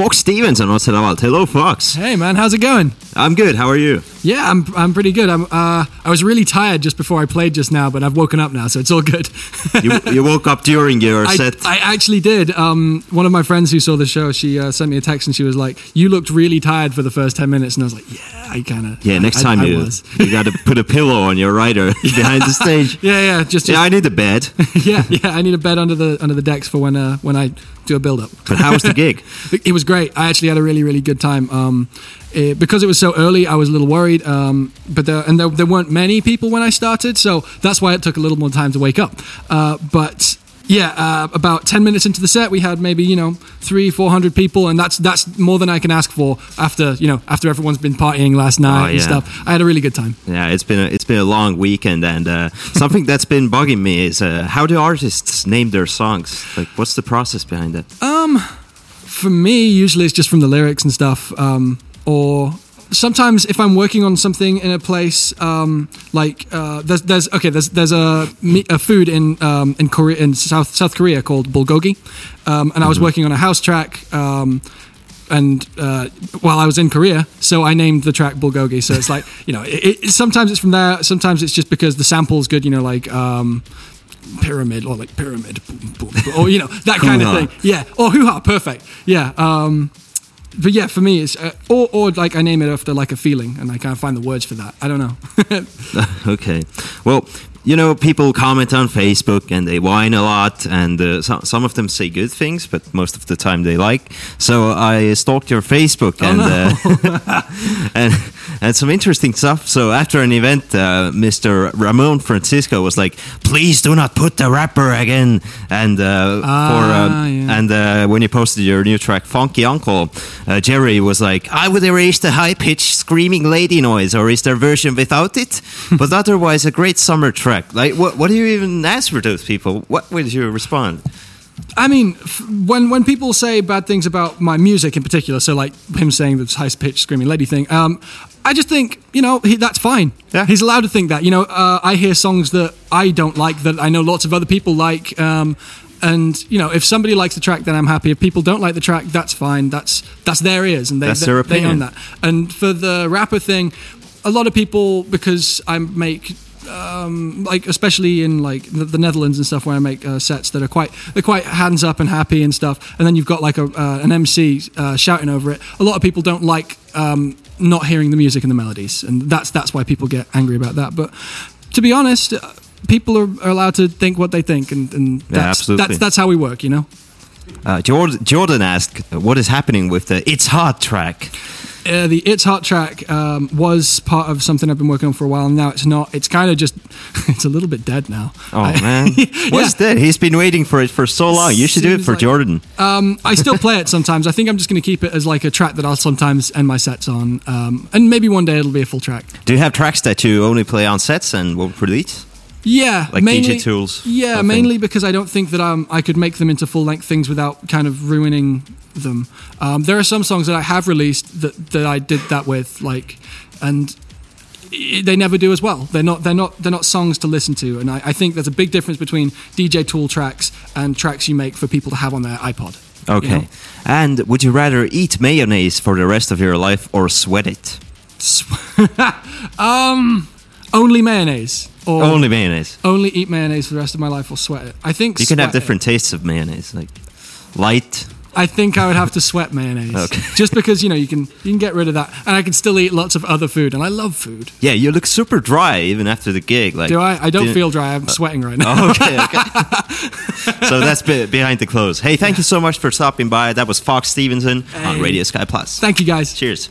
Fox Stevenson otse av Hello, Fox. Hey man, how's it going? I'm good. How are you? Yeah, I'm I'm pretty good. I'm uh, I was really tired just before I played just now, but I've woken up now, so it's all good. you, you woke up during your I, set. I actually did. Um, one of my friends who saw the show, she uh, sent me a text and she was like, "You looked really tired for the first ten minutes," and I was like, "Yeah, I kind of." yeah, next I, time I you was. you got to put a pillow on your rider behind the stage. Yeah, yeah, just, just Yeah, I need a bed. yeah, yeah. I need a bed under the under the decks for when uh, when I do a build up. But how was the gig? It it was great. I actually had a really, really good time. Um, it- because it was so early, I was a little worried. Um, but there, and there, there weren't many people when I started, so that's why it took a little more time to wake up. Uh, but yeah, uh, about ten minutes into the set, we had maybe you know three, four hundred people, and that's that's more than I can ask for after you know after everyone's been partying last night Oh, and yeah. stuff. I had a really good time. Yeah, it's been a, it's been a long weekend, and uh, something that's been bugging me is uh, how do artists name their songs? Like, what's the process behind that? for me, usually it's just from the lyrics and stuff. Um, or sometimes if I'm working on something in a place, um, like uh, there's, there's okay, there's there's a, a food in um, in Korea in South South Korea called bulgogi, um, and I was working on a house track. Um, and uh, while I was in Korea, so I named the track Bulgogi. So it's like you know, it, it, sometimes it's from there. Sometimes it's just because the sample's good. You know, like um, pyramid or like pyramid, or you know that kind of thing. Yeah, or hoo ha, perfect. Yeah. But yeah, for me, it's uh, or or like I name it after like a feeling, and I can't find the words for that. I don't know. okay. Well, you know, people comment on Facebook and they whine a lot, and uh, so, some of them say good things, but most of the time they like. So I stalked your Facebook and uh, and and some interesting stuff. So after an event, uh, Mr. Ramon Francisco was like, "Please do not put the rapper again." And uh, for Ah, um, yeah. and uh, when you posted your new track, Funky Uncle, uh, Jerry was like, I would erase the high pitched screaming lady noise, or is there a version without it? but otherwise, a great summer track. Like, what, what do you even ask for those people? What would you respond? I mean, f- when when people say bad things about my music in particular, so like him saying this high pitched screaming lady thing, um, I just think you know he, that's fine. Yeah. he's allowed to think that. You know, uh, I hear songs that I don't like that I know lots of other people like. Um, and you know, if somebody likes the track, then I'm happy. If people don't like the track, that's fine. That's that's their ears, and they That's they, their they opinion. own that. And for the rapper thing, a lot of people because I make um, like especially in like the, the Netherlands and stuff where I make uh, sets that are quite they're quite hands up and happy and stuff. And then you've got like a, uh, an MC uh, shouting over it. A lot of people don't like um, not hearing the music and the melodies. And that's that's why people get angry about that. But to be honest uh, people are, are allowed to think what they think. And, and that's, absolutely. that's that's how we work you know? Uh, Jordan, Jordan asked, What is happening with the It's Hot track? Uh, the It's Hot track um, was part of something I've been working on for a while. and Now it's not. It's kind of just. It's a little bit dead now. Oh, I- man. What's dead? He's been waiting for it for so long. You should do it for like- Jordan. Um, I still play it sometimes. I think I'm just going to keep it as like a track that I'll sometimes end my sets on, um, and maybe one day it'll be a full track. Do you have tracks that you only play on sets and won't release? Yeah, Like mainly, DJ tools, Yeah, mainly because I don't think that um, I could make them into full length things without kind of ruining them. Um, there are some songs that I have released that, that I did that with, like, and they never do as well. They're not. They're not. They're not songs to listen to. And I, I think there's a big difference between DJ tool tracks and tracks you make for people to have on their iPod. you Okay. know? And would you rather eat mayonnaise for the rest of your life or sweat it? um, only mayonnaise. Or Only mayonnaise. only eat mayonnaise for the rest of my life or sweat it. I think You can have sweat it. different tastes of mayonnaise, like light. I think I would have to sweat mayonnaise. Okay. Just because, you know, you can you can get rid of that. And I can still eat lots of other food and I love food. Yeah, you look super dry even after the gig. Like, Do I? I don't feel dry. I'm sweating right now. Oh, okay, okay. so that's be- behind the clothes. Hey, thank you so much for stopping by. That was Fox Stevenson on Radio Sky Plus. Thank you guys. Cheers.